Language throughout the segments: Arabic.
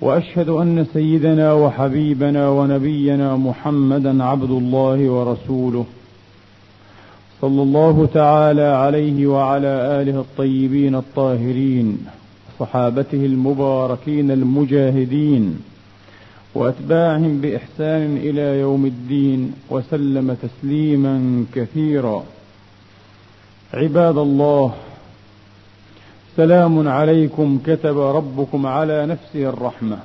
وأشهد أن سيدنا وحبيبنا ونبينا محمدا عبد الله ورسوله صلى الله تعالى عليه وعلى آله الطيبين الطاهرين صحابته المباركين المجاهدين وأتباعهم بإحسان إلى يوم الدين وسلم تسليما كثيرا. عباد الله سلام عليكم كتب ربكم على نفسه الرحمة.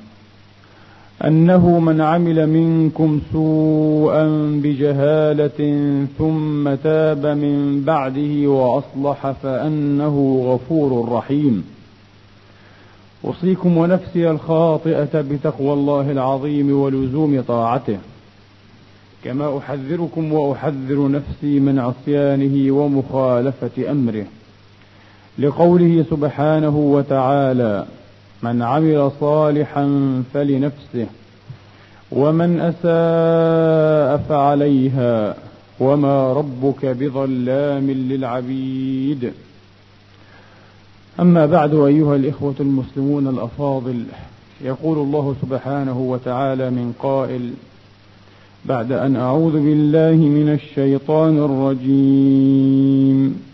أنه من عمل منكم سوءا بجهالة ثم تاب من بعده وأصلح فأنه غفور رحيم. أوصيكم ونفسي الخاطئة بتقوى الله العظيم ولزوم طاعته. كما أحذركم وأحذر نفسي من عصيانه ومخالفة أمره. لقوله سبحانه وتعالى من عمل صالحا فلنفسه ومن أساء فعليها وما ربك بظلام للعبيد. أما بعد أيها الإخوة المسلمون الأفاضل يقول الله سبحانه وتعالى من قائل بعد أن أعوذ بالله من الشيطان الرجيم.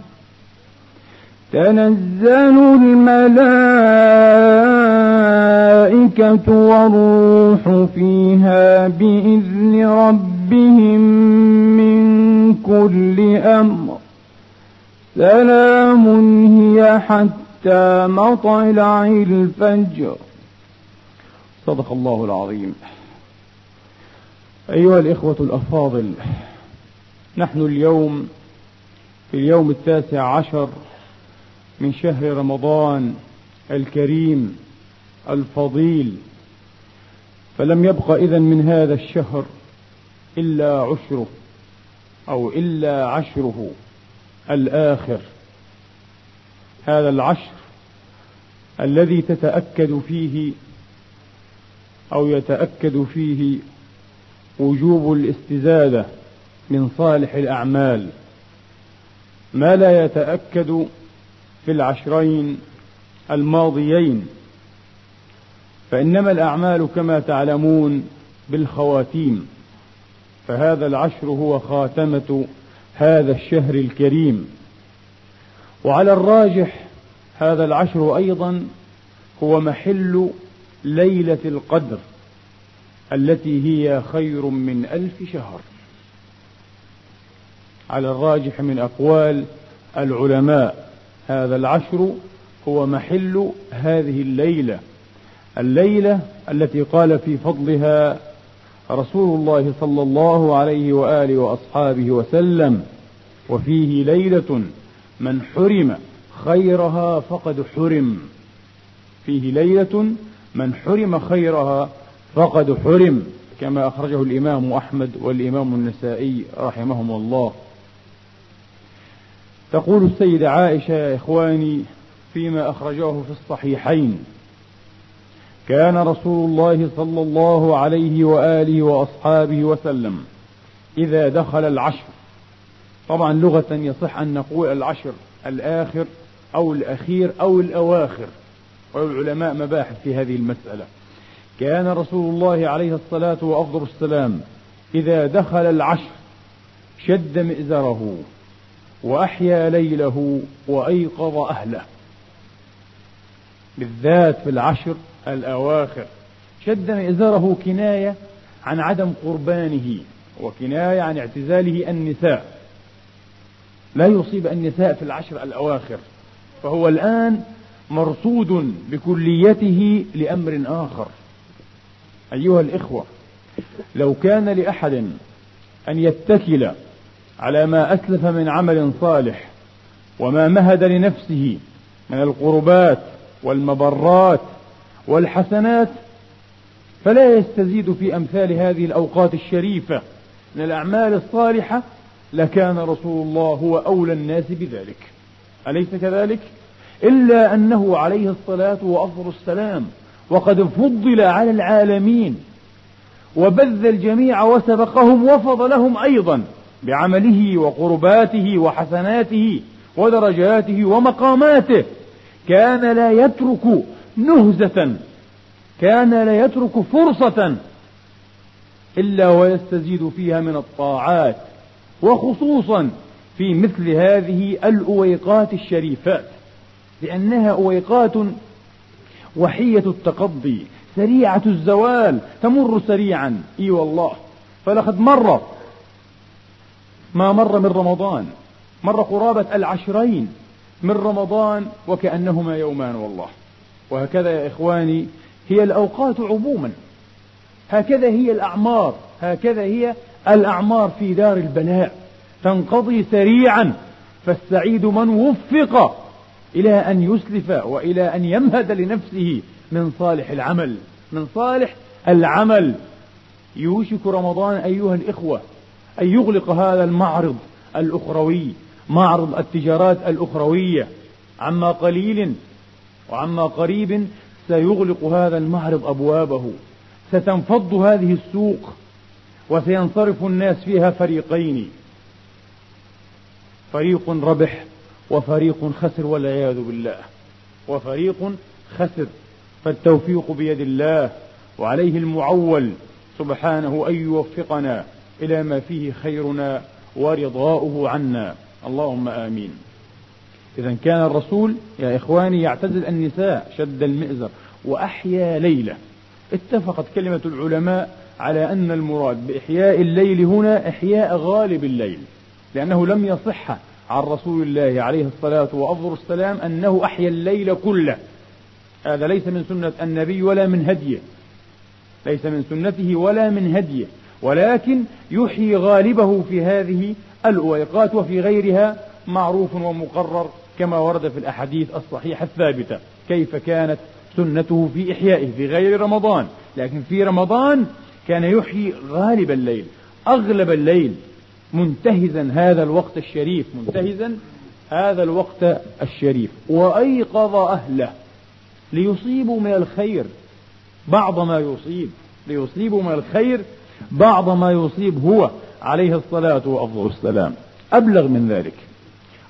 تنزل الملائكة والروح فيها بإذن ربهم من كل أمر. سلام هي حتى مطلع الفجر. صدق الله العظيم. أيها الإخوة الأفاضل نحن اليوم في اليوم التاسع عشر من شهر رمضان الكريم الفضيل. فلم يبق إذا من هذا الشهر إلا عشره أو إلا عشره الآخر. هذا العشر الذي تتأكد فيه أو يتأكد فيه وجوب الاستزادة من صالح الأعمال. ما لا يتأكد في العشرين الماضيين. فإنما الأعمال كما تعلمون بالخواتيم. فهذا العشر هو خاتمة هذا الشهر الكريم. وعلى الراجح هذا العشر أيضا هو محل ليلة القدر التي هي خير من ألف شهر. على الراجح من أقوال العلماء. هذا العشر هو محل هذه الليلة. الليلة التي قال في فضلها رسول الله صلى الله عليه وآله وأصحابه وسلم وفيه ليلة من حرم خيرها فقد حرم. فيه ليلة من حرم خيرها فقد حرم كما أخرجه الإمام أحمد والإمام النسائي رحمهم الله. تقول السيدة عائشة يا إخواني فيما أخرجاه في الصحيحين. كان رسول الله صلى الله عليه وآله وأصحابه وسلم إذا دخل العشر. طبعا لغة يصح أن نقول العشر الآخر أو الأخير أو الأواخر. والعلماء مباحث في هذه المسألة. كان رسول الله عليه الصلاة وأفضل السلام إذا دخل العشر شد مئزره. وأحيا ليله وأيقظ أهله. بالذات في العشر الأواخر شد مئزره كناية عن عدم قربانه وكناية عن اعتزاله النساء. لا يصيب النساء في العشر الأواخر فهو الآن مرصود بكليته لأمر آخر. أيها الإخوة لو كان لأحد أن يتكل على ما أسلف من عمل صالح وما مهد لنفسه من القربات والمبرات والحسنات فلا يستزيد في أمثال هذه الأوقات الشريفة من الأعمال الصالحة لكان رسول الله هو أولى الناس بذلك أليس كذلك؟ إلا أنه عليه الصلاة وأفضل السلام وقد فضل على العالمين وبذ الجميع وسبقهم وفضلهم أيضا بعمله وقرباته وحسناته ودرجاته ومقاماته كان لا يترك نهزة كان لا يترك فرصة إلا ويستزيد فيها من الطاعات وخصوصا في مثل هذه الأويقات الشريفات لأنها أويقات وحية التقضي سريعة الزوال تمر سريعا. إي والله. فلقد مر ما مر من رمضان مر قرابة العشرين من رمضان وكأنهما يومان والله. وهكذا يا إخواني هي الأوقات عموما. هكذا هي الأعمار هكذا هي الأعمار في دار البلاء تنقضي سريعا فالسعيد من وفق إلى أن يسلف وإلى أن يمهد لنفسه من صالح العمل. من صالح العمل. يوشك رمضان أيها الإخوة. أن يغلق هذا المعرض الأخروي معرض التجارات الأخروية. عما قليل وعما قريب سيغلق هذا المعرض أبوابه. ستنفض هذه السوق وسينصرف الناس فيها فريقين. فريق ربح وفريق خسر والعياذ بالله. وفريق خسر فالتوفيق بيد الله. وعليه المعول سبحانه أن يوفقنا. إلى ما فيه خيرنا ورضاؤه عنا. اللهم آمين. إذا كان الرسول يا إخواني يعتزل النساء شد المئزر وأحيا ليلة. اتفقت كلمة العلماء على أن المراد بإحياء الليل هنا إحياء غالب الليل لأنه لم يصح عن رسول الله عليه الصلاة وأفضل السلام أنه أحيا الليل كله. هذا ليس من سنة النبي ولا من هديه. ليس من سنته ولا من هديه. ولكن يحيي غالبه في هذه الأويقات وفي غيرها معروف ومقرر كما ورد في الأحاديث الصحيحة الثابتة. كيف كانت سنته في إحيائه في غير رمضان. لكن في رمضان كان يحيي غالب الليل أغلب الليل منتهزا هذا الوقت الشريف منتهزا هذا الوقت الشريف. وأيقظ أهله ليصيبوا من الخير بعض ما يصيب ليصيبوا من الخير بعض ما يصيب هو عليه الصلاة وأفضل السلام. أبلغ من ذلك.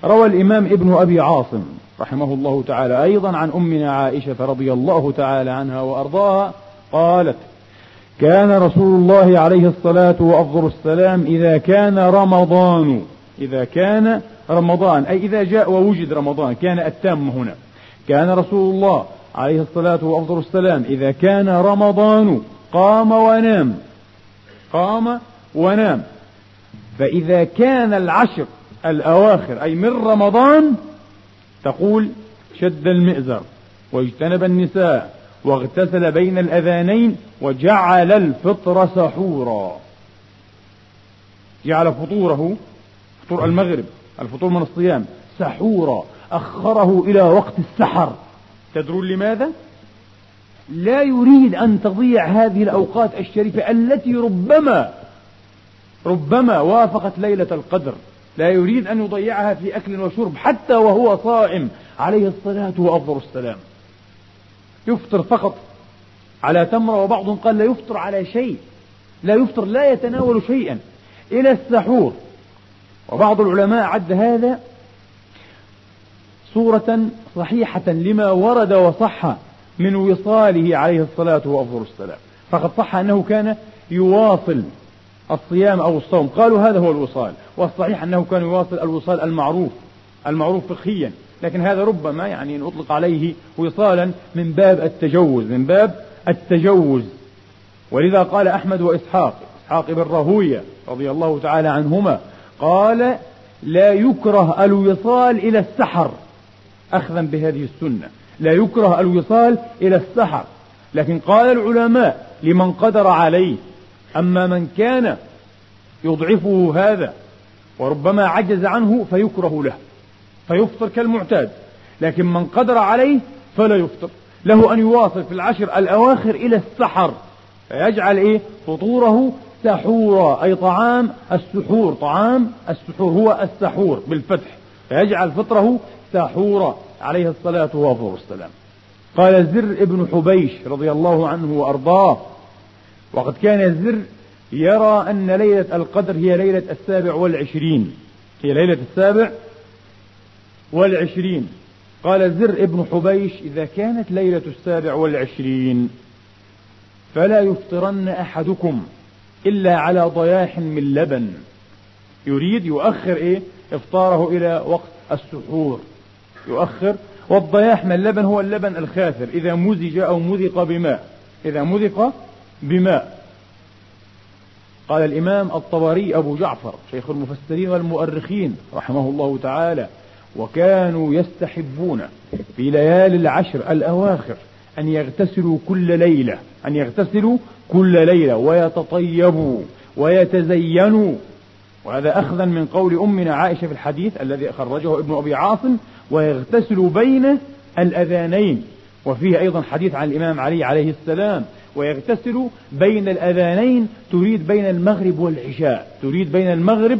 روى الإمام ابن أبي عاصم رحمه الله تعالى أيضا عن أمنا عائشة رضي الله تعالى عنها وأرضاها قالت كان رسول الله عليه الصلاة وأفضل السلام إذا كان رمضان. إذا كان رمضان أي إذا جاء ووجد رمضان كان التام هنا. كان رسول الله عليه الصلاة وأفضل السلام إذا كان رمضان قام ونام. قام ونام. فإذا كان العشر الأواخر أي من رمضان تقول شد المئزر واجتنب النساء واغتسل بين الأذانين وجعل الفطر سحورا. جعل فطوره فطور المغرب الفطور من الصيام سحورا. أخره إلى وقت السحر. تدرون لماذا؟ لا يريد أن تضيع هذه الأوقات الشريفة التي ربما ربما وافقت ليلة القدر. لا يريد أن يضيعها في أكل وشرب حتى وهو صائم. عليه الصلاة وأفضل السلام. يفطر فقط على تمرة وبعضهم قال لا يفطر على شيء. لا يفطر لا يتناول شيئا. إلى السحور. وبعض العلماء عد هذا صورة صحيحة لما ورد وصح. من وصاله عليه الصلاة وأفضل السلام. فقد صح أنه كان يواصل الصيام أو الصوم. قالوا هذا هو الوصال. والصحيح أنه كان يواصل الوصال المعروف المعروف فقهيا. لكن هذا ربما يعني إن أطلق عليه وصالا من باب التجوز من باب التجوز. ولذا قال أحمد وإسحاق إسحاق بن راهوية رضي الله تعالى عنهما قال لا يكره الوصال إلى السحر أخذا بهذه السنة. لا يكره الوصال إلى السحر. لكن قال العلماء لمن قدر عليه أما من كان يضعفه هذا وربما عجز عنه فيكره له فيفطر كالمعتاد. لكن من قدر عليه فلا يفطر. له أن يواصل في العشر الأواخر إلى السحر فيجعل إيه؟ فطوره سحورا أي طعام السحور طعام السحور هو السحور بالفتح. فيجعل فطره سحورا عليه الصلاة والسلام. قال زر ابن حبيش رضي الله عنه وأرضاه وقد كان زر يرى أن ليلة القدر هي ليلة السابع والعشرين. هي ليلة السابع والعشرين. قال زر ابن حبيش إذا كانت ليلة السابع والعشرين فلا يفطرن أحدكم إلا على ضياح من لبن. يريد يؤخر إيه؟ إفطاره إلى وقت السحور. يؤخر. والضياح من اللبن هو اللبن الخاثر إذا مزج أو مذق بماء. إذا مذق بماء. قال الإمام الطبري أبو جعفر شيخ المفسرين والمؤرخين رحمه الله تعالى وكانوا يستحبون في ليالي العشر الأواخر أن يغتسلوا كل ليلة أن يغتسلوا كل ليلة ويتطيبوا ويتزينوا وهذا أخذا من قول أمنا عائشة في الحديث الذي خرجه ابن أبي عاصم ويغتسل بين الأذانين. وفيه أيضا حديث عن الإمام علي عليه السلام ويغتسل بين الأذانين تريد بين المغرب والعشاء. تريد بين المغرب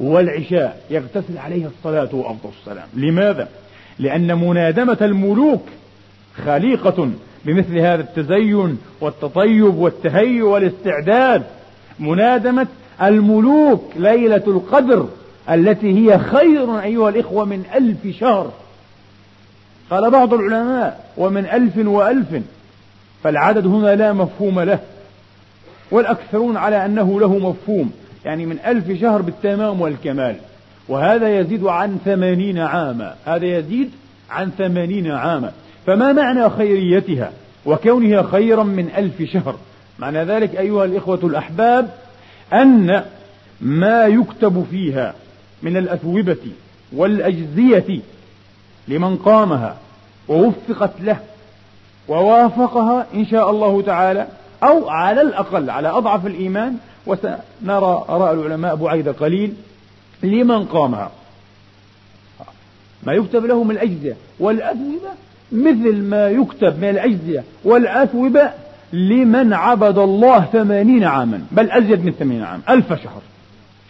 والعشاء. يغتسل عليه الصلاة وأفضل السلام. لماذا؟ لأن منادمة الملوك خليقة بمثل هذا التزين والتطيب والتهيؤ والاستعداد. منادمة الملوك ليلة القدر التي هي خير أيها الإخوة من ألف شهر. قال بعض العلماء ومن ألف وألف فالعدد هنا لا مفهوم له. والأكثرون على أنه له مفهوم يعني من ألف شهر بالتمام والكمال. وهذا يزيد عن ثمانين عاما. هذا يزيد عن ثمانين عاما. فما معنى خيريتها وكونها خيرا من ألف شهر؟ معنى ذلك أيها الإخوة الأحباب أن ما يكتب فيها من الأثوبة والأجزية لمن قامها ووفقت له ووافقها إن شاء الله تعالى أو على الأقل على أضعف الإيمان وسنرى آراء العلماء بعيد قليل لمن قامها. ما يكتب له من الأجزية والأثوبة مثل ما يكتب من الأجزية والأثوبة لمن عبد الله ثمانين عاما. بل أزيد من ثمانين عام. ألف شهر.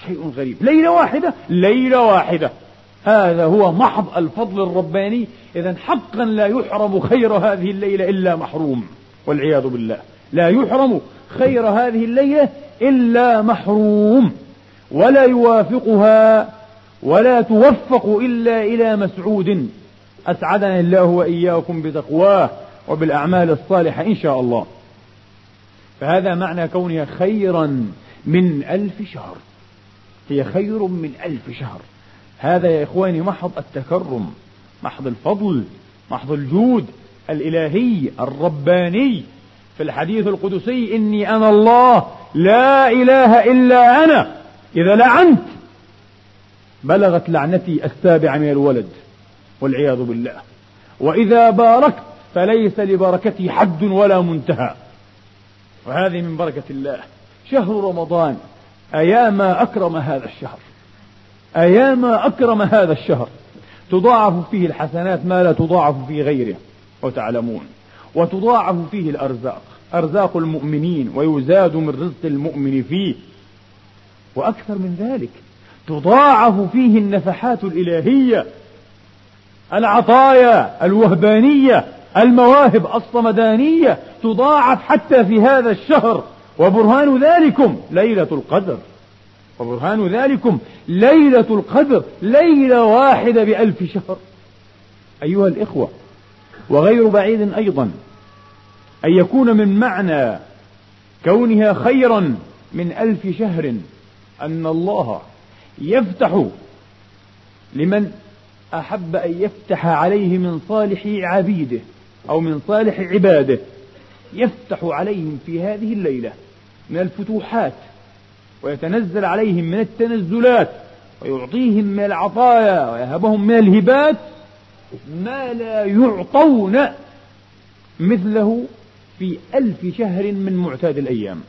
شيء غريب. ليلة واحدة. ليلة واحدة. هذا هو محض الفضل الرباني. إذا حقا لا يحرم خير هذه الليلة إلا محروم. والعياذ بالله. لا يحرم خير هذه الليلة إلا محروم. ولا يوافقها ولا توفق إلا إلى مسعود. أسعدنا الله وإياكم بتقواه وبالأعمال الصالحة إن شاء الله. فهذا معنى كونها خيرا من ألف شهر. هي خير من ألف شهر. هذا يا إخواني محض التكرم محض الفضل محض الجود الإلهي الرباني. في الحديث القدسي إني أنا الله لا إله إلا أنا. إذا لعنت بلغت لعنتي السابع من الولد والعياذ بالله. وإذا باركت فليس لبركتي حد ولا منتهى. وهذه من بركة الله. شهر رمضان أياما أكرم هذا الشهر. أياما أكرم هذا الشهر. تضاعف فيه الحسنات ما لا تضاعف في غيره وتعلمون. وتضاعف فيه الأرزاق أرزاق المؤمنين ويزاد من رزق المؤمن فيه. وأكثر من ذلك تضاعف فيه النفحات الإلهية العطايا الوهبانية المواهب الصمدانية تضاعف حتى في هذا الشهر وبرهان ذلكم ليلة القدر. وبرهان ذلكم ليلة القدر ليلة واحدة بألف شهر. أيها الإخوة وغير بعيد أيضا أن يكون من معنى كونها خيرا من ألف شهر أن الله يفتح لمن أحب أن يفتح عليه من صالح عبيده. أو من صالح عباده يفتح عليهم في هذه الليلة من الفتوحات ويتنزل عليهم من التنزلات ويعطيهم من العطايا ويهبهم من الهبات ما لا يعطون مثله في ألف شهر من معتاد الأيام.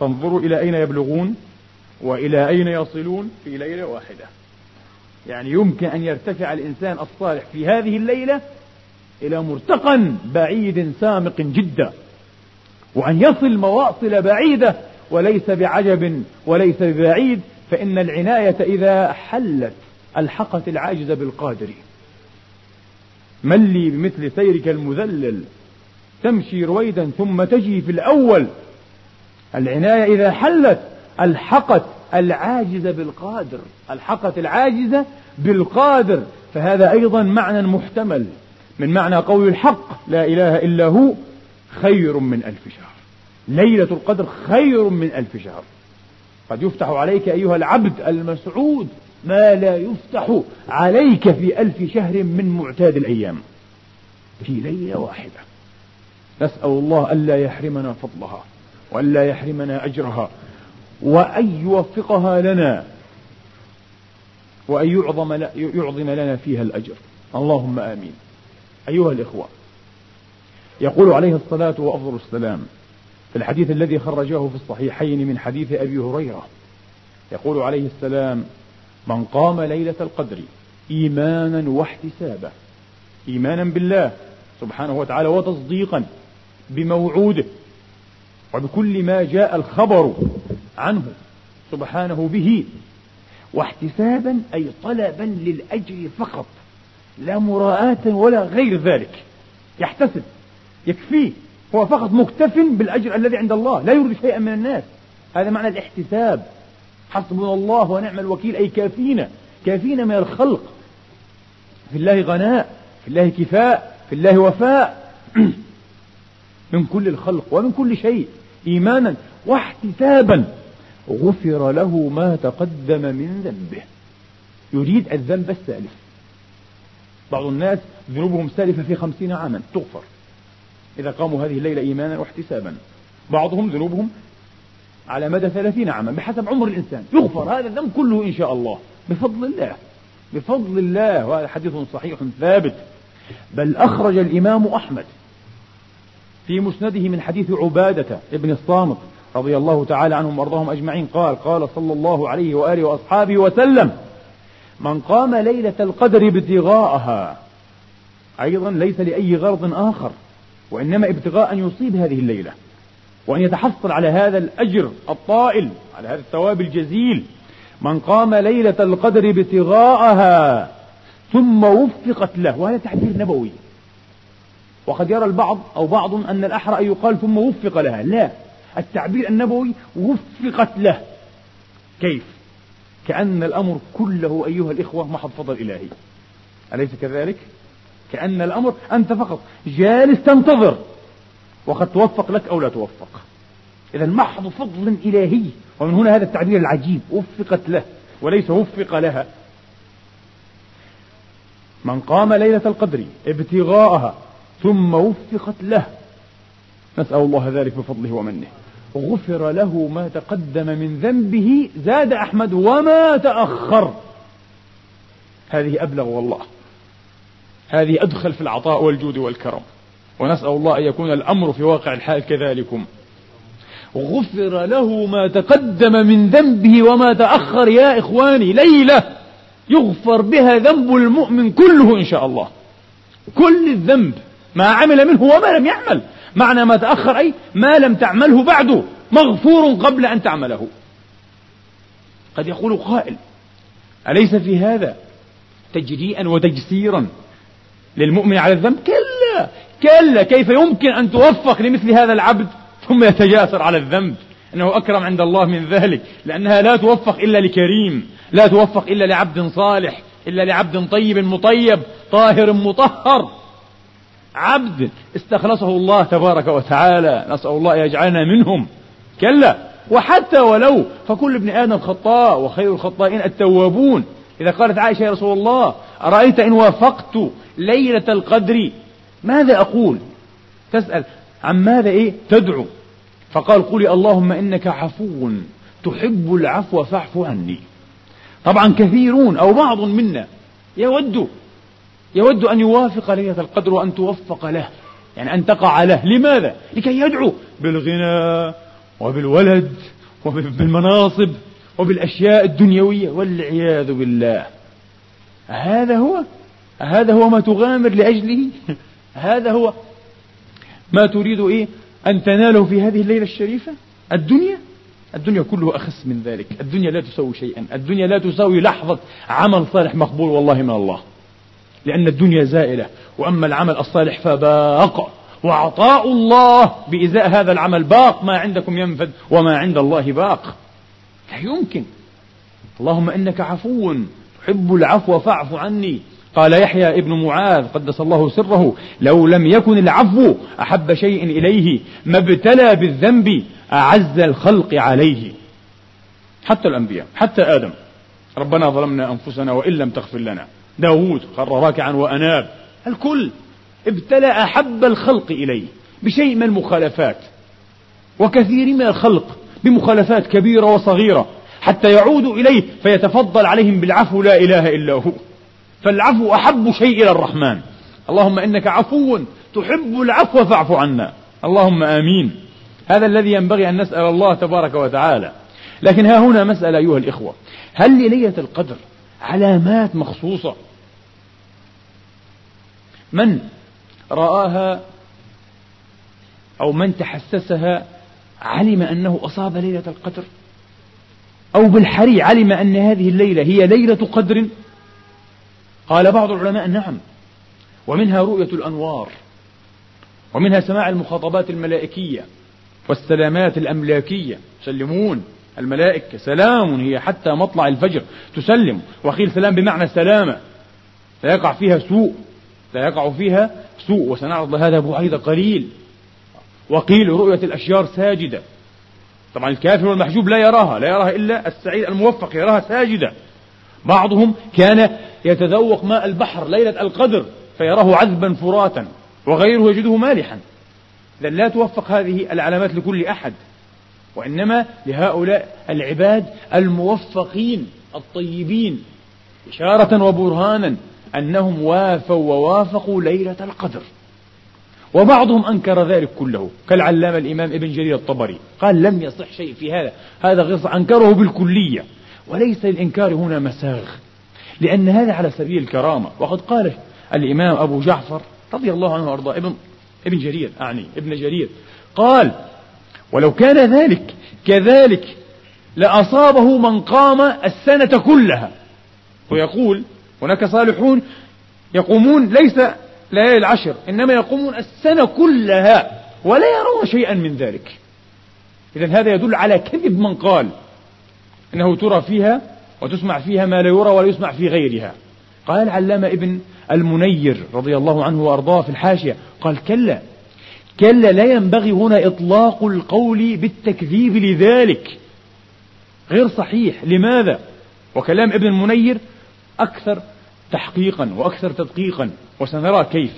فانظروا إلى أين يبلغون وإلى أين يصلون في ليلة واحدة. يعني يمكن أن يرتفع الإنسان الصالح في هذه الليلة إلى مرتقى بعيد سامق جدا وأن يصل مواصل بعيدة وليس بعجب وليس ببعيد فإن العناية إذا حلت ألحقت العاجز بالقادر. من لي بمثل سيرك المذلل؟ تمشي رويدا ثم تجي في الأول. العناية إذا حلت ألحقت العاجز بالقادر ألحقت العاجزة بالقادر فهذا أيضا معنى محتمل. من معنى قول الحق لا إله إلا هو خير من ألف شهر. ليلة القدر خير من ألف شهر. قد يفتح عليك أيها العبد المسعود ما لا يفتح عليك في ألف شهر من معتاد الأيام. في ليلة واحدة. نسأل الله ألا يحرمنا فضلها وألا يحرمنا أجرها وأن يوفقها لنا وأن يعظم, يعظم لنا فيها الأجر. اللهم آمين. أيها الإخوة يقول عليه الصلاة وأفضل السلام في الحديث الذي خرجه في الصحيحين من حديث أبي هريرة يقول عليه السلام من قام ليلة القدر إيمانا واحتسابا إيمانا بالله سبحانه وتعالى وتصديقا بموعوده وبكل ما جاء الخبر عنه سبحانه به واحتسابا أي طلبا للأجر فقط. لا مراءة ولا غير ذلك. يحتسب يكفيه. هو فقط مكتف بالأجر الذي عند الله لا يريد شيئا من الناس. هذا معنى الاحتساب. حسبنا الله ونعم الوكيل. أي كافينا كافينا من الخلق. في الله غناء في الله كفاء في الله وفاء. من كل الخلق ومن كل شيء إيمانا واحتسابا. غفر له ما تقدم من ذنبه. يريد الذنب السالف بعض الناس ذنوبهم سالفة في خمسين عاما تغفر. إذا قاموا هذه الليلة إيمانا واحتسابا. بعضهم ذنوبهم على مدى ثلاثين عاما بحسب عمر الإنسان. يغفر هذا الذنب كله إن شاء الله. بفضل الله بفضل الله. وهذا حديث صحيح ثابت. بل أخرج الإمام أحمد في مسنده من حديث عبادة ابن الصامت رضي الله تعالى عنهم وأرضاهم أجمعين قال قال صلى الله عليه وآله وأصحابه وسلم من قام ليلة القدر ابتغاءها. أيضا ليس لأي غرض آخر وإنما ابتغاء أن يصيب هذه الليلة وأن يتحصل على هذا الأجر الطائل على هذا الثواب الجزيل. من قام ليلة القدر ابتغاءها ثم وفقت له. وهذا تعبير نبوي. وقد يرى البعض أو بعض أن الأحرى أن يقال ثم وفق لها. لا التعبير النبوي وفقت له. كيف؟ كأن الأمر كله أيها الإخوة محض فضل إلهي. أليس كذلك؟ كأن الأمر أنت فقط جالس تنتظر. وقد توفق لك أو لا توفق. إذا محض فضل إلهي. ومن هنا هذا التعبير العجيب. وفقت له. وليس وفق لها. من قام ليلة القدر ابتغاءها ثم وفقت له. نسأل الله ذلك بفضله ومنه. غفر له ما تقدم من ذنبه زاد أحمد وما تأخر. هذه أبلغ والله. هذه أدخل في العطاء والجود والكرم. ونسأل الله أن يكون الأمر في واقع الحال كذلكم. غفر له ما تقدم من ذنبه وما تأخر يا إخواني. ليلة يغفر بها ذنب المؤمن كله إن شاء الله. كل الذنب ما عمل منه وما لم يعمل. معنى ما تأخر أي ما لم تعمله بعد مغفور قبل أن تعمله. قد يقول قائل أليس في هذا تجريئا وتجسيرا للمؤمن على الذنب؟ كلا كلا كيف يمكن أن توفق لمثل هذا العبد ثم يتجاسر على الذنب؟ أنه أكرم عند الله من ذلك لأنها لا توفق إلا لكريم لا توفق إلا لعبد صالح إلا لعبد طيب مطيب طاهر مطهر. عبد استخلصه الله تبارك وتعالى. نسأل الله يجعلنا منهم. كلا. وحتى ولو فكل ابن آدم خطاء وخير الخطائين التوابون. إذا قالت عائشة يا رسول الله أرأيت إن وافقت ليلة القدر؟ ماذا أقول؟ تسأل عن ماذا إيه؟ تدعو. فقال قولي اللهم إنك عفو تحب العفو فاعف عني. طبعا كثيرون أو بعض منا يود يود أن يوافق ليلة القدر وأن توفق له. يعني أن تقع له. لماذا؟ لكي يدعو بالغنى وبالولد وبالمناصب وبالأشياء الدنيوية والعياذ بالله. هذا هو؟ هذا هو ما تغامر لأجله؟ هذا هو ما تريد إيه؟ أن تناله في هذه الليلة الشريفة؟ الدنيا؟ الدنيا كله أخس من ذلك. الدنيا لا تساوي شيئا. الدنيا لا تساوي لحظة عمل صالح مقبول والله من الله. لأن الدنيا زائلة. وأما العمل الصالح فباق. وعطاء الله بإزاء هذا العمل باق. ما عندكم ينفد وما عند الله باق. لا يمكن. اللهم إنك عفو. تحب العفو فاعف عني. قال يحيى ابن معاذ قدس الله سره. لو لم يكن العفو أحب شيء إليه ما ابتلى بالذنب أعز الخلق عليه. حتى الأنبياء حتى آدم. ربنا ظلمنا أنفسنا وإن لم تغفر لنا. داود خر راكعا وأناب. الكل ابتلى أحب الخلق إليه بشيء من المخالفات وكثير من الخلق بمخالفات كبيرة وصغيرة حتى يعودوا إليه فيتفضل عليهم بالعفو لا إله إلا هو. فالعفو أحب شيء إلى الرحمن. اللهم إنك عفو تحب العفو فاعف عنا. اللهم آمين. هذا الذي ينبغي أن نسأل الله تبارك وتعالى. لكن ها هنا مسألة أيها الإخوة. هل لليلة القدر علامات مخصوصة. من رآها أو من تحسسها علم أنه أصاب ليلة القدر أو بالحري علم أن هذه الليلة هي ليلة قدر. قال بعض العلماء نعم ومنها رؤية الأنوار ومنها سماع المخاطبات الملائكية والسلامات الأملاكية يسلمون. الملائكة سلام هي حتى مطلع الفجر تسلم. وقيل سلام بمعنى سلامة. لا يقع فيها سوء. لا يقع فيها سوء. وسنعرض هذا بعيد قليل. وقيل رؤية الأشجار ساجدة. طبعا الكافر والمحجوب لا يراها. لا يراها إلا السعيد الموفق يراها ساجدة. بعضهم كان يتذوق ماء البحر ليلة القدر فيراه عذبا فراتا وغيره يجده مالحا. إذا لا توفق هذه العلامات لكل أحد. وإنما لهؤلاء العباد الموفقين الطيبين إشارة وبرهانا أنهم وافوا ووافقوا ليلة القدر. وبعضهم أنكر ذلك كله كالعلامة الإمام ابن جرير الطبري. قال لم يصح شيء في هذا هذا غير أنكره بالكلية. وليس للإنكار هنا مساغ لأن هذا على سبيل الكرامة. وقد قال الإمام أبو جعفر رضي الله عنه وأرضاه ابن ابن جرير أعني ابن جرير. قال ولو كان ذلك كذلك لأصابه من قام السنة كلها. ويقول هناك صالحون يقومون ليس ليالي العشر إنما يقومون السنة كلها ولا يرون شيئا من ذلك. إذا هذا يدل على كذب من قال إنه ترى فيها وتسمع فيها ما لا يرى ولا يسمع في غيرها. قال العلامة ابن المنير رضي الله عنه وأرضاه في الحاشية قال كلا كلا لا ينبغي هنا إطلاق القول بالتكذيب لذلك. غير صحيح. لماذا؟ وكلام ابن المنير أكثر تحقيقا وأكثر تدقيقا. وسنرى كيف.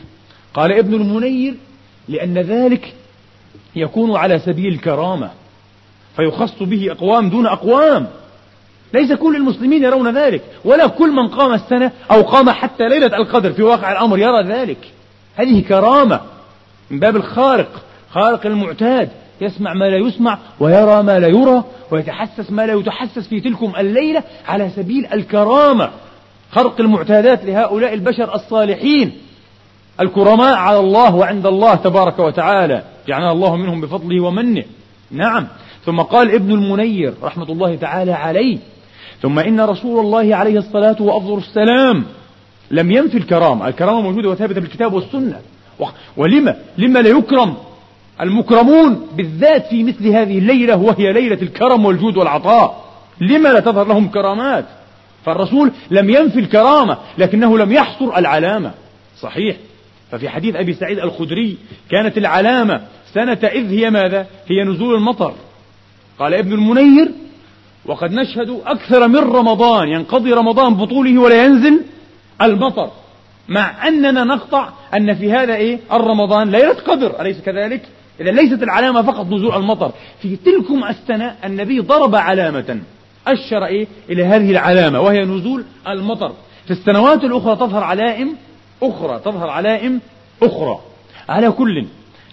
قال ابن المنير لأن ذلك يكون على سبيل الكرامة فيخص به أقوام دون أقوام. ليس كل المسلمين يرون ذلك ولا كل من قام السنة أو قام حتى ليلة القدر في واقع الأمر يرى ذلك. هذه كرامة. من باب الخارق. خارق المعتاد. يسمع ما لا يسمع ويرى ما لا يرى ويتحسس ما لا يتحسس في تلكم الليلة على سبيل الكرامة. خرق المعتادات لهؤلاء البشر الصالحين. الكرماء على الله وعند الله تبارك وتعالى. جعلنا الله منهم بفضله ومنه. نعم. ثم قال ابن المنير رحمة الله تعالى عليه. ثم إن رسول الله عليه الصلاة وأفضل السلام لم ينفي الكرامة. الكرامة موجودة وثابتة بالكتاب والسنة. ولما لما لا يكرم المكرمون بالذات في مثل هذه الليلة وهي ليلة الكرم والجود والعطاء. لما لا تظهر لهم كرامات؟ فالرسول لم ينفي الكرامة لكنه لم يحصر العلامة. صحيح. ففي حديث أبي سعيد الخدري كانت العلامة سنة إذ هي ماذا؟ هي نزول المطر. قال ابن المنير وقد نشهد أكثر من رمضان ينقضي رمضان بطوله ولا ينزل المطر. مع أننا نقطع أن في هذا إيه؟ الرمضان ليلة قدر. أليس كذلك؟ إذا ليست العلامة فقط نزول المطر. في تلكم السنة النبي ضرب علامة. أشر إيه؟ إلى هذه العلامة وهي نزول المطر. في السنوات الأخرى تظهر علائم أخرى تظهر علائم أخرى. على كل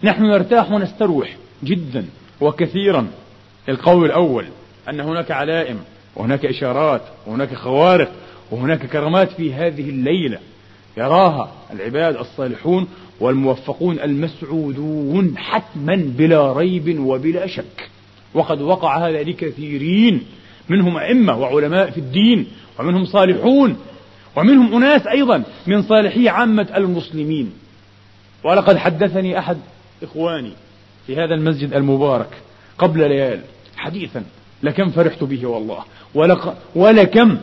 نحن نرتاح ونستروح جدا وكثيرا. القول الأول أن هناك علائم وهناك إشارات وهناك خوارق وهناك كرامات في هذه الليلة. يراها العباد الصالحون والموفقون المسعودون حتما بلا ريب وبلا شك. وقد وقع هذا لكثيرين منهم أئمة وعلماء في الدين ومنهم صالحون ومنهم أناس أيضا من صالحي عامة المسلمين. ولقد حدثني أحد إخواني في هذا المسجد المبارك قبل ليال حديثا لكم فرحت به والله ولك ولكم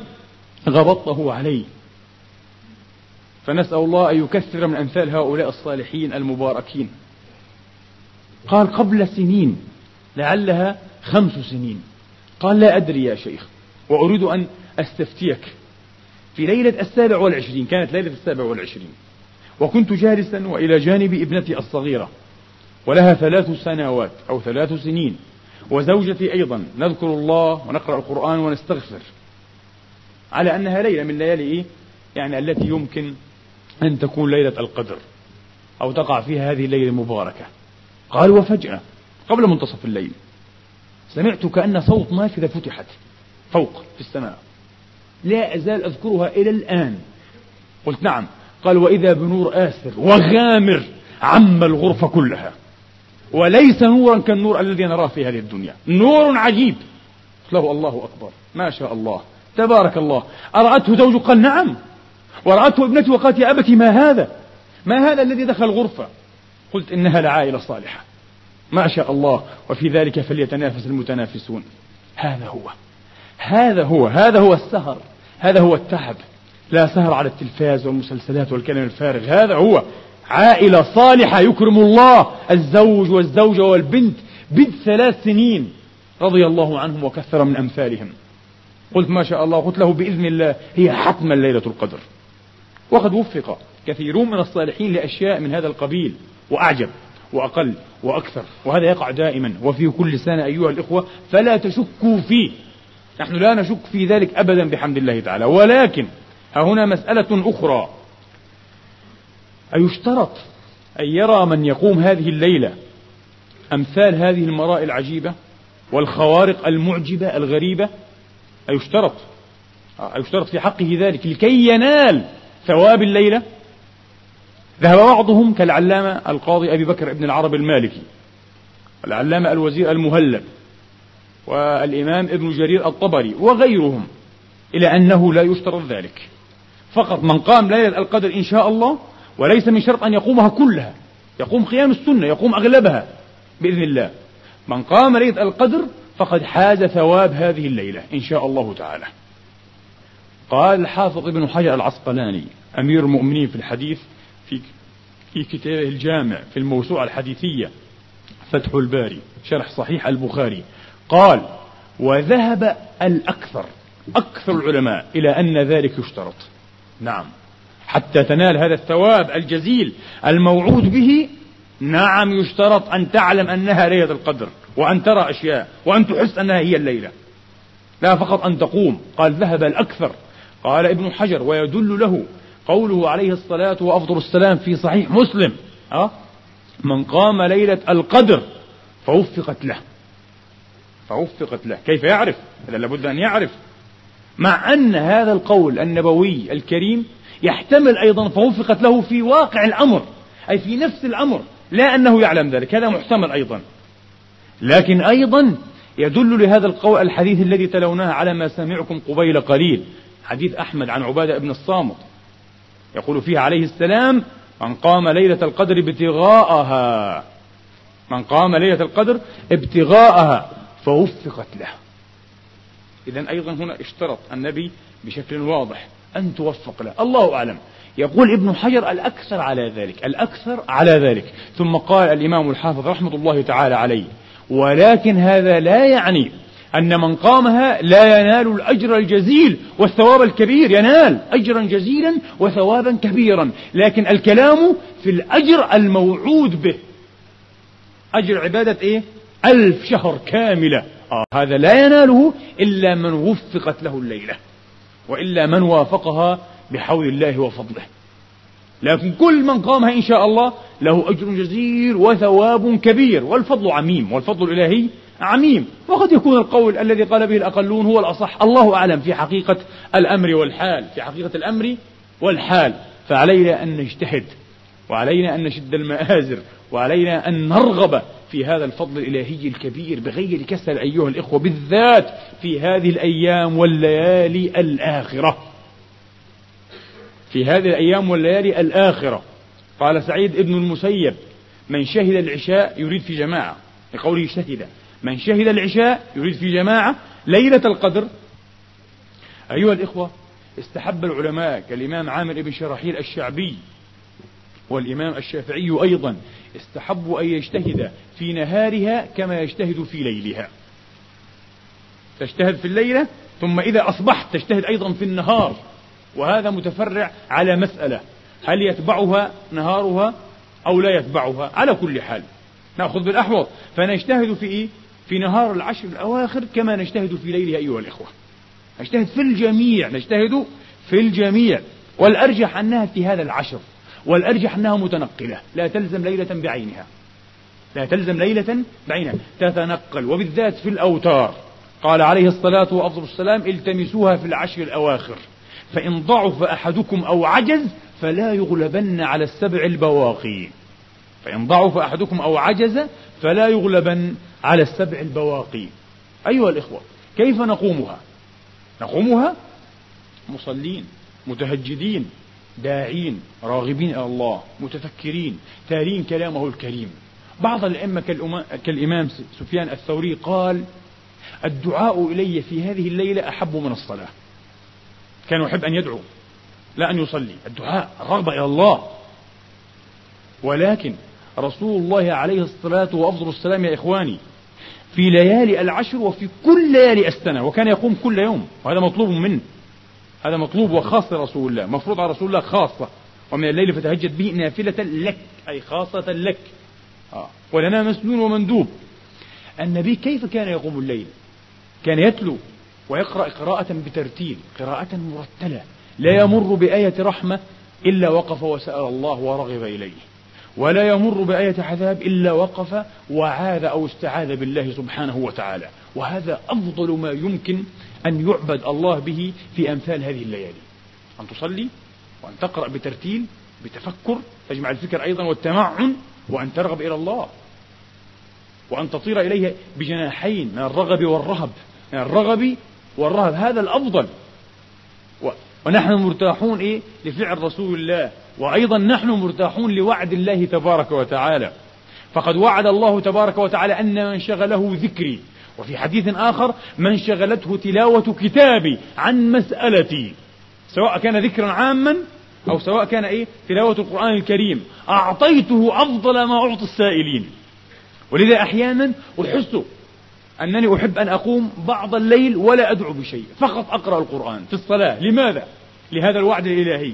غبطته علي فنسأل الله أن يكثر من أمثال هؤلاء الصالحين المباركين. قال قبل سنين لعلها خمس سنين. قال لا أدري يا شيخ وأريد أن أستفتيك. في ليلة السابع والعشرين كانت ليلة السابع والعشرين وكنت جالسا وإلى جانب ابنتي الصغيرة ولها ثلاث سنوات أو ثلاث سنين وزوجتي أيضا. نذكر الله ونقرأ القرآن ونستغفر. على أنها ليلة من ليالي إيه؟ يعني التي يمكن أن تكون ليلة القدر أو تقع فيها هذه الليلة المباركة قال وفجأة قبل منتصف الليل سمعت كأن صوت نافذة فتحت فوق في السماء. لا أزال أذكرها إلى الآن. قلت نعم. قال وإذا بنور آسر وغامر عم الغرفة كلها. وليس نورا كالنور الذي نراه في هذه الدنيا. نور عجيب. له الله أكبر. ما شاء الله. تبارك الله. أرأته زوجه قال نعم. ورأته ابنتي وقالت يا أبتي ما هذا؟ ما هذا الذي دخل الغرفة قلت إنها لعائلة صالحة. ما شاء الله وفي ذلك فليتنافس المتنافسون. هذا هو هذا هو هذا هو السهر هذا هو التعب. لا سهر على التلفاز والمسلسلات والكلام الفارغ هذا هو. عائلة صالحة يكرم الله. الزوج والزوجة والبنت بنت ثلاث سنين رضي الله عنهم وكثر من أمثالهم. قلت ما شاء الله. قلت له بإذن الله هي حتما ليلة القدر. وقد وفق كثيرون من الصالحين لأشياء من هذا القبيل وأعجب وأقل وأكثر وهذا يقع دائما وفي كل سنة أيها الإخوة فلا تشكوا فيه. نحن لا نشك في ذلك أبدا بحمد الله تعالى. ولكن ها هنا مسألة أخرى. أيشترط أن يرى من يقوم هذه الليلة أمثال هذه المراء العجيبة والخوارق المعجبة الغريبة؟ أيشترط؟ أيشترط في حقه ذلك. لكي ينال ثواب الليلة؟ ذهب بعضهم كالعلامة القاضي أبي بكر بن العرب المالكي والعلامة الوزير المهلب والإمام ابن جرير الطبري وغيرهم إلى أنه لا يشترط ذلك. فقط من قام ليلة القدر إن شاء الله وليس من شرط أن يقومها كلها. يقوم قيام السنة يقوم أغلبها بإذن الله. من قام ليلة القدر فقد حاز ثواب هذه الليلة إن شاء الله تعالى. قال الحافظ ابن حجر العسقلاني أمير المؤمنين في الحديث في في كتابه الجامع في الموسوعة الحديثية فتح الباري شرح صحيح البخاري قال وذهب الأكثر أكثر العلماء إلى أن ذلك يشترط. نعم. حتى تنال هذا الثواب الجزيل الموعود به نعم يشترط أن تعلم أنها ليلة القدر وأن ترى أشياء وأن تحس أنها هي الليلة. لا فقط أن تقوم قال ذهب الأكثر. قال ابن حجر ويدل له قوله عليه الصلاة وأفضل السلام في صحيح مسلم؟ من قام ليلة القدر فوفقت له. فوفقت له. كيف يعرف؟ إذا لابد أن يعرف. مع أن هذا القول النبوي الكريم يحتمل أيضا فوفقت له في واقع الأمر أي في نفس الأمر لا أنه يعلم ذلك. هذا محتمل أيضا. لكن أيضا يدل لهذا القول الحديث الذي تلوناه على ما سمعكم قبيل قليل. حديث أحمد عن عبادة بن الصامت. يقول فيه عليه السلام من قام ليلة القدر ابتغاءها. من قام ليلة القدر ابتغاءها. فوفقت له. إذا أيضا هنا اشترط النبي بشكل واضح أن توفق له. الله أعلم. يقول ابن حجر الأكثر على ذلك الأكثر على ذلك. ثم قال الإمام الحافظ رحمة الله تعالى عليه ولكن هذا لا يعني أن من قامها لا ينال الأجر الجزيل والثواب الكبير ينال أجرا جزيلا وثوابا كبيرا. لكن الكلام في الأجر الموعود به. أجر عبادة إيه؟ ألف شهر كاملة. آه هذا لا يناله إلا من وفقت له الليلة وإلا من وافقها بحول الله وفضله. لكن كل من قامها إن شاء الله له أجر جزيل وثواب كبير والفضل عميم والفضل الإلهي عميم. وقد يكون القول الذي قال به الأقلون هو الأصح. الله أعلم في حقيقة الأمر والحال. في حقيقة الأمر والحال. فعلينا أن نجتهد. وعلينا أن نشد المآزر. وعلينا أن نرغب في هذا الفضل الإلهي الكبير بغير كسل أيها الإخوة بالذات في هذه الأيام والليالي الآخرة. في هذه الأيام والليالي الآخرة. قال سعيد ابن المسيب من شهد العشاء يريد في جماعة. لقوله شهد. من شهد العشاء يريد في جماعة ليلة القدر. أيها الإخوة استحب العلماء كالإمام عامر بن شراحيل الشعبي والإمام الشافعي أيضا استحبوا أن يجتهد في نهارها كما يجتهد في ليلها. تجتهد في الليلة ثم إذا أصبحت تجتهد أيضا في النهار. وهذا متفرع على مسألة هل يتبعها نهارها أو لا يتبعها؟ على كل حال نأخذ بالأحوط. فنجتهد في إيه؟ في نهار العشر الأواخر كما نجتهد في ليلها أيها الإخوة. نجتهد في الجميع نجتهد في الجميع. والأرجح أنها في هذا العشر والأرجح أنها متنقلة. لا تلزم ليلة بعينها. لا تلزم ليلة بعينها. تتنقل. وبالذات في الأوتار. قال عليه الصلاة وأفضل السلام التمسوها في العشر الأواخر. فإن ضعف أحدكم أو عجز فلا يغلبن على السبع البواقي. فإن ضعف أحدكم أو عجز فلا يغلبن على السبع البواقي. أيها الإخوة كيف نقومها؟ نقومها مصلين متهجدين داعين راغبين إلى الله متفكرين تارين كلامه الكريم. بعض الأئمة كالإمام سفيان الثوري قال الدعاء إلي في هذه الليلة أحب من الصلاة. كان يحب أن يدعو لا أن يصلي. الدعاء الرغبة إلى الله. ولكن رسول الله عليه الصلاة وأفضل السلام يا إخواني في ليالي العشر وفي كل ليالي السنة وكان يقوم كل يوم وهذا مطلوب منه هذا مطلوب وخاص لرسول الله مفروض على رسول الله خاصة ومن الليل فتهجد به نافلة لك أي خاصة لك. آه. ولنا مسنون ومندوب. النبي كيف كان يقوم الليل؟ كان يتلو ويقرأ قراءة بترتيل قراءة مرتلة لا يمر بآية رحمة إلا وقف وسأل الله ورغب إليه. ولا يمر بآية عذاب إلا وقف وعاذ أو استعاذ بالله سبحانه وتعالى. وهذا أفضل ما يمكن أن يعبد الله به في أمثال هذه الليالي. أن تصلي وأن تقرأ بترتيل بتفكر تجمع الفكر أيضا والتمعن وأن ترغب إلى الله وأن تطير إليه بجناحين من الرغب والرهب. من الرغب والرهب هذا الأفضل. ونحن مرتاحون إيه؟ لفعل رسول الله. وأيضا نحن مرتاحون لوعد الله تبارك وتعالى. فقد وعد الله تبارك وتعالى أن من شغله ذكري. وفي حديث آخر من شغلته تلاوة كتابي عن مسألتي. سواء كان ذكرا عاما أو سواء كان إيه؟ تلاوة القرآن الكريم. أعطيته أفضل ما أعطي السائلين. ولذا أحيانا أحس أنني أحب أن أقوم بعض الليل ولا أدعو بشيء. فقط أقرأ القرآن في الصلاة. لماذا؟ لهذا الوعد الإلهي.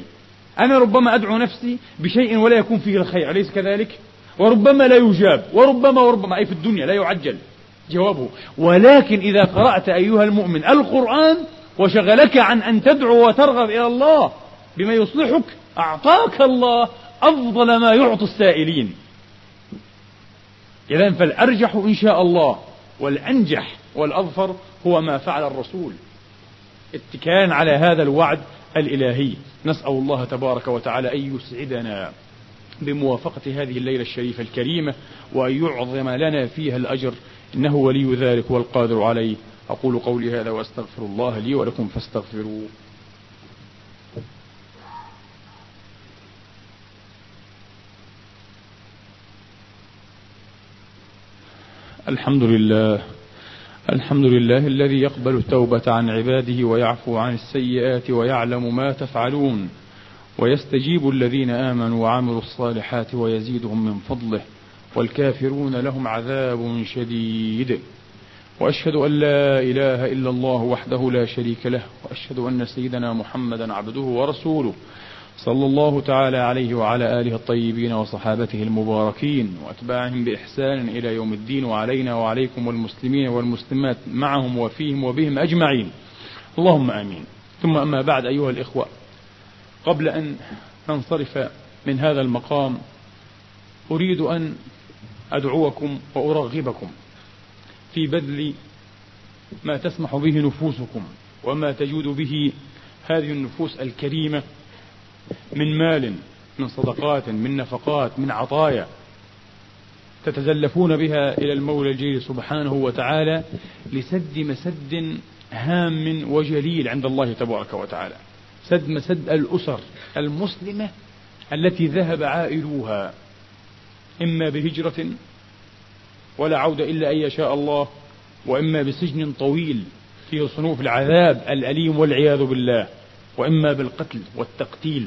أنا ربما أدعو نفسي بشيء ولا يكون فيه الخير أليس كذلك؟ وربما لا يجاب وربما وربما أي في الدنيا لا يعجل جوابه. ولكن إذا قرأت أيها المؤمن القرآن وشغلك عن أن تدعو وترغب إلى الله بما يصلحك أعطاك الله أفضل ما يعطي السائلين. إذا فالأرجح إن شاء الله والأنجح والأظفر هو ما فعل الرسول. اتكاء على هذا الوعد الإلهي. نسأل الله تبارك وتعالى أن يسعدنا بموافقة هذه الليلة الشريفة الكريمة وأن يعظم لنا فيها الأجر. إنه ولي ذلك والقادر عليه. أقول قولي هذا وأستغفر الله لي ولكم فاستغفروه الحمد لله الحمد لله الذي يقبل التوبة عن عباده ويعفو عن السيئات ويعلم ما تفعلون ويستجيب الذين آمنوا وعملوا الصالحات ويزيدهم من فضله والكافرون لهم عذاب شديد وأشهد أن لا إله إلا الله وحده لا شريك له وأشهد أن سيدنا محمدا عبده ورسوله صلى الله تعالى عليه وعلى آله الطيبين وصحابته المباركين وأتباعهم بإحسان إلى يوم الدين وعلينا وعليكم والمسلمين والمسلمات معهم وفيهم وبهم أجمعين. اللهم آمين. ثم أما بعد أيها الإخوة قبل أن ننصرف من هذا المقام أريد أن أدعوكم وأرغبكم في بذل ما تسمح به نفوسكم وما تجود به هذه النفوس الكريمة من مال من صدقات من نفقات من عطايا تتزلفون بها إلى المولى الجليل سبحانه وتعالى لسد مسد هام وجليل عند الله تبارك وتعالى. سد مسد الأسر المسلمة التي ذهب عائلوها. إما بهجرة ولا عودة إلا أن يشاء الله وإما بسجن طويل فيه صنوف العذاب الأليم والعياذ بالله. وإما بالقتل والتقتيل.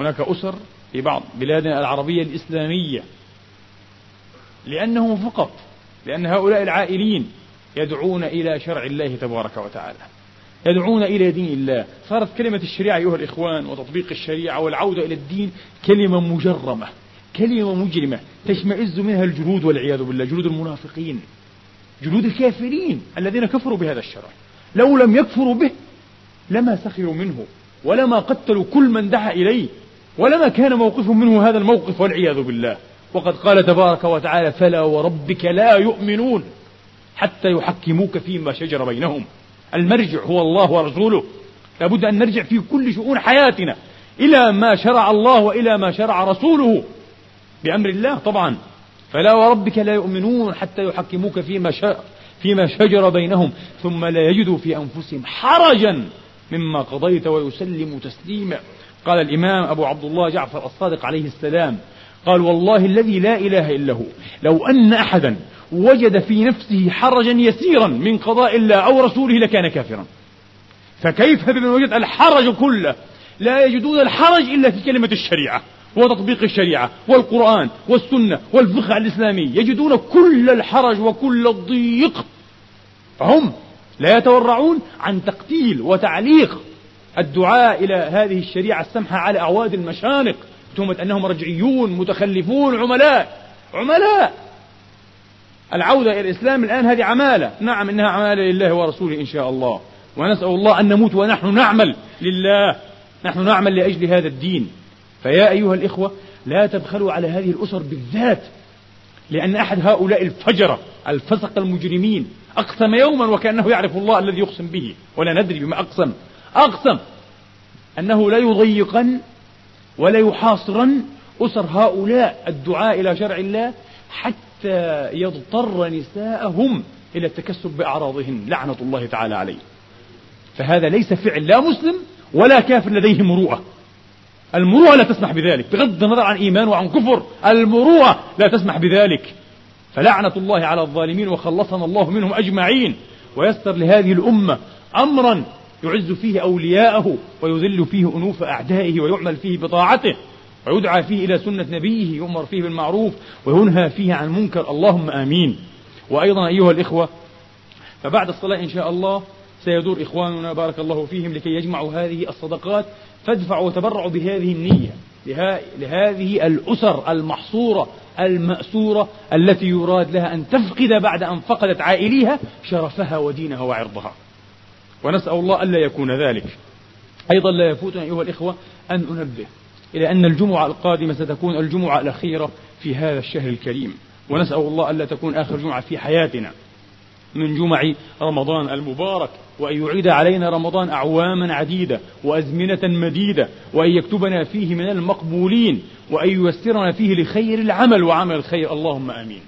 هناك أسر في بعض بلادنا العربية الإسلامية. لأنهم فقط لأن هؤلاء العائلين يدعون إلى شرع الله تبارك وتعالى. يدعون إلى دين الله. صارت كلمة الشريعة أيها الإخوان وتطبيق الشريعة والعودة إلى الدين كلمة مجرمة كلمة مجرمة تشمئز منها الجلود والعياذ بالله جلود المنافقين جلود الكافرين الذين كفروا بهذا الشرع. لو لم يكفروا به لما سخروا منه ولما قتلوا كل من دعا إليه ولما كان موقفهم منه هذا الموقف والعياذ بالله. وقد قال تبارك وتعالى فلا وربك لا يؤمنون حتى يحكموك فيما شجر بينهم. المرجع هو الله ورسوله. لابد أن نرجع في كل شؤون حياتنا إلى ما شرع الله وإلى ما شرع رسوله. بأمر الله طبعا. فلا وربك لا يؤمنون حتى يحكموك فيما فيما شجر بينهم. ثم لا يجدوا في أنفسهم حرجا. مما قضيت ويسلموا تسليما. قال الإمام أبو عبد الله جعفر الصادق عليه السلام قال والله الذي لا إله إلا هو لو أن أحدا وجد في نفسه حرجا يسيرا من قضاء الله أو رسوله لكان كافرا. فكيف بمن وجد الحرج كله؟ لا يجدون الحرج إلا في كلمة الشريعة وتطبيق الشريعة والقرآن والسنة والفقه الإسلامي. يجدون كل الحرج وكل الضيق. هم لا يتورعون عن تقتيل وتعليق الدعاء إلى هذه الشريعة السمحة على أعواد المشانق. تهمة أنهم رجعيون متخلفون عملاء عملاء. العودة إلى الإسلام الآن هذه عمالة. نعم إنها عمالة لله ورسوله إن شاء الله. ونسأل الله أن نموت ونحن نعمل لله. نحن نعمل لأجل هذا الدين. فيا أيها الإخوة لا تبخلوا على هذه الأسر بالذات لأن أحد هؤلاء الفجرة الفسق المجرمين. أقسم يوما وكأنه يعرف الله الذي يقسم به ولا ندري بما أقسم. أقسم أنه لا يضيقن ولا يحاصرن أسر هؤلاء الدعاء إلى شرع الله حتى يضطر نساءهم إلى التكسب بأعراضهن لعنة الله تعالى عليه. فهذا ليس فعل لا مسلم ولا كافر لديه مروءة. المروءة لا تسمح بذلك بغض النظر عن إيمان وعن كفر المروءة لا تسمح بذلك. فلعنة الله على الظالمين وخلصنا الله منهم أجمعين ويسر لهذه الأمة أمرا يعز فيه أولياءه ويذل فيه أنوف أعدائه ويعمل فيه بطاعته ويدعى فيه إلى سنة نبيه يؤمر فيه بالمعروف وينهى فيه عن المنكر. اللهم آمين. وأيضا أيها الإخوة فبعد الصلاة إن شاء الله سيدور إخواننا بارك الله فيهم لكي يجمعوا هذه الصدقات فادفعوا وتبرعوا بهذه النية. لهذه الأسر المحصورة المأسورة التي يراد لها أن تفقد بعد أن فقدت عائليها شرفها ودينها وعرضها. ونسأل الله ألا يكون ذلك. أيضا لا يفوتنا أيها الإخوة أن أنبه إلى أن الجمعة القادمة ستكون الجمعة الأخيرة في هذا الشهر الكريم. ونسأل الله ألا تكون آخر جمعة في حياتنا. من جمع رمضان المبارك وأن يعيد علينا رمضان أعواما عديدة وأزمنة مديدة وأن يكتبنا فيه من المقبولين وأن ييسرنا فيه لخير العمل وعمل الخير. اللهم آمين.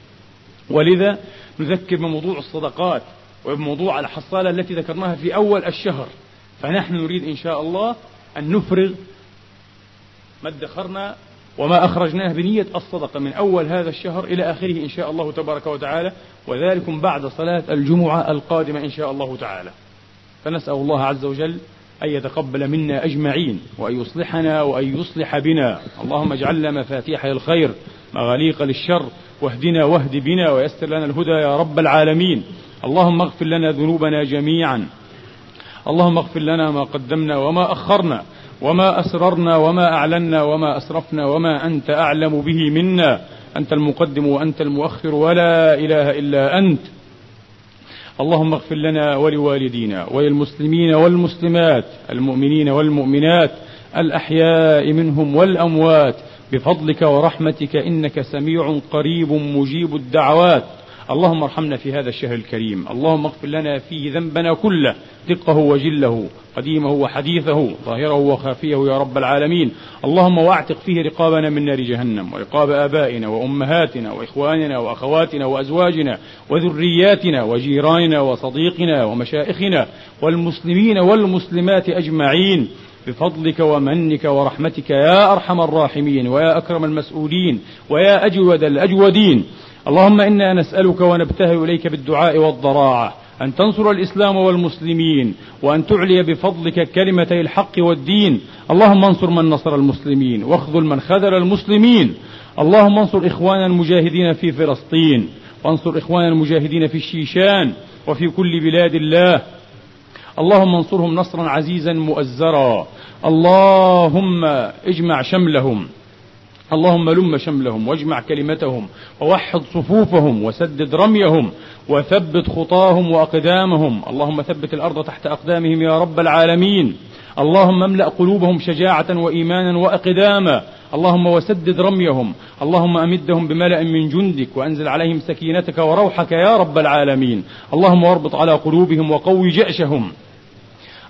ولذا نذكر بموضوع الصدقات وبموضوع الحصالة التي ذكرناها في أول الشهر. فنحن نريد إن شاء الله أن نفرغ ما ادخرنا وما أخرجناه بنية الصدقة من أول هذا الشهر إلى آخره إن شاء الله تبارك وتعالى وذلكم بعد صلاة الجمعة القادمة إن شاء الله تعالى. فنسأل الله عز وجل أن يتقبل منا أجمعين وأن يصلحنا وأن يصلح بنا. اللهم اجعلنا مفاتيح للخير مغاليق للشر واهدنا واهد بنا ويسر لنا الهدى يا رب العالمين. اللهم اغفر لنا ذنوبنا جميعا. اللهم اغفر لنا ما قدمنا وما أخرنا. وما أسررنا وما أعلنا وما أسرفنا وما أنت أعلم به منا. أنت المقدم وأنت المؤخر ولا إله إلا أنت. اللهم اغفر لنا ولوالدينا وللمسلمين والمسلمات المؤمنين والمؤمنات الأحياء منهم والأموات بفضلك ورحمتك إنك سميع قريب مجيب الدعوات. اللهم ارحمنا في هذا الشهر الكريم. اللهم اغفر لنا فيه ذنبنا كله. دقه وجله قديمه وحديثه ظاهره وخافيه يا رب العالمين. اللهم واعتق فيه رقابنا من نار جهنم ورقاب آبائنا وأمهاتنا وإخواننا وأخواتنا وأزواجنا وذرياتنا وجيراننا وصديقنا ومشائخنا والمسلمين والمسلمات أجمعين. بفضلك ومنك ورحمتك يا أرحم الراحمين ويا أكرم المسؤولين ويا أجود الأجودين. اللهم إنا نسألك ونبتهل إليك بالدعاء والضراعة أن تنصر الإسلام والمسلمين وأن تعلي بفضلك كلمتي الحق والدين. اللهم انصر من نصر المسلمين واخذل من خذل المسلمين. اللهم انصر إخواننا المجاهدين في فلسطين وانصر إخواننا المجاهدين في الشيشان وفي كل بلاد الله. اللهم انصرهم نصرا عزيزا مؤزرا. اللهم اجمع شملهم. اللهم لم شملهم واجمع كلمتهم ووحد صفوفهم وسدد رميهم وثبت خطاهم وأقدامهم. اللهم ثبت الأرض تحت أقدامهم يا رب العالمين. اللهم املأ قلوبهم شجاعة وإيمانا وأقداما. اللهم وسدد رميهم. اللهم أمدهم بملأ من جندك وأنزل عليهم سكينتك وروحك يا رب العالمين. اللهم واربط على قلوبهم وقوي جأشهم.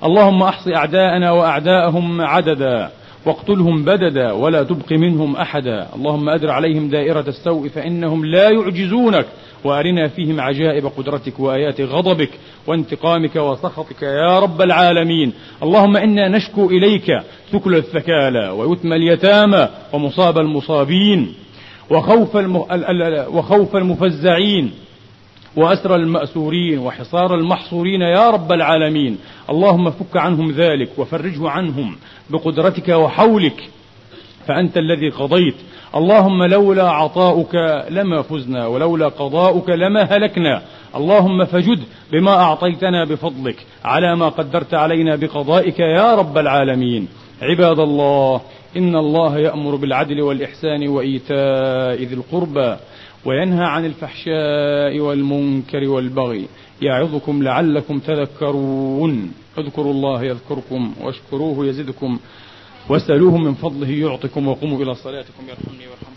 اللهم أحص أعداءنا وأعداءهم عددا. واقتلهم بددا ولا تبق منهم أحدا. اللهم أدر عليهم دائرة السوء فإنهم لا يعجزونك. وأرنا فيهم عجائب قدرتك وآيات غضبك وانتقامك وسخطك يا رب العالمين. اللهم إنا نشكو إليك ثكل الثكالى ويتم اليتامى ومصاب المصابين وخوف, وخوف المفزعين. وأسر المأسورين وحصار المحصورين يا رب العالمين. اللهم فك عنهم ذلك وفرجه عنهم بقدرتك وحولك فأنت الذي قضيت. اللهم لولا عطاؤك لما فزنا ولولا قضاؤك لما هلكنا. اللهم فجد بما أعطيتنا بفضلك على ما قدرت علينا بقضائك يا رب العالمين. عباد الله إن الله يأمر بالعدل والإحسان وإيتاء ذي القربى. وينهى عن الفحشاء والمنكر والبغي. يعظكم لعلكم تذكرون. اذكروا الله يذكركم واشكروه يزدكم. واسألوه من فضله يعطكم وقوموا إلى صلاتكم. يرحمني ويرحمكم.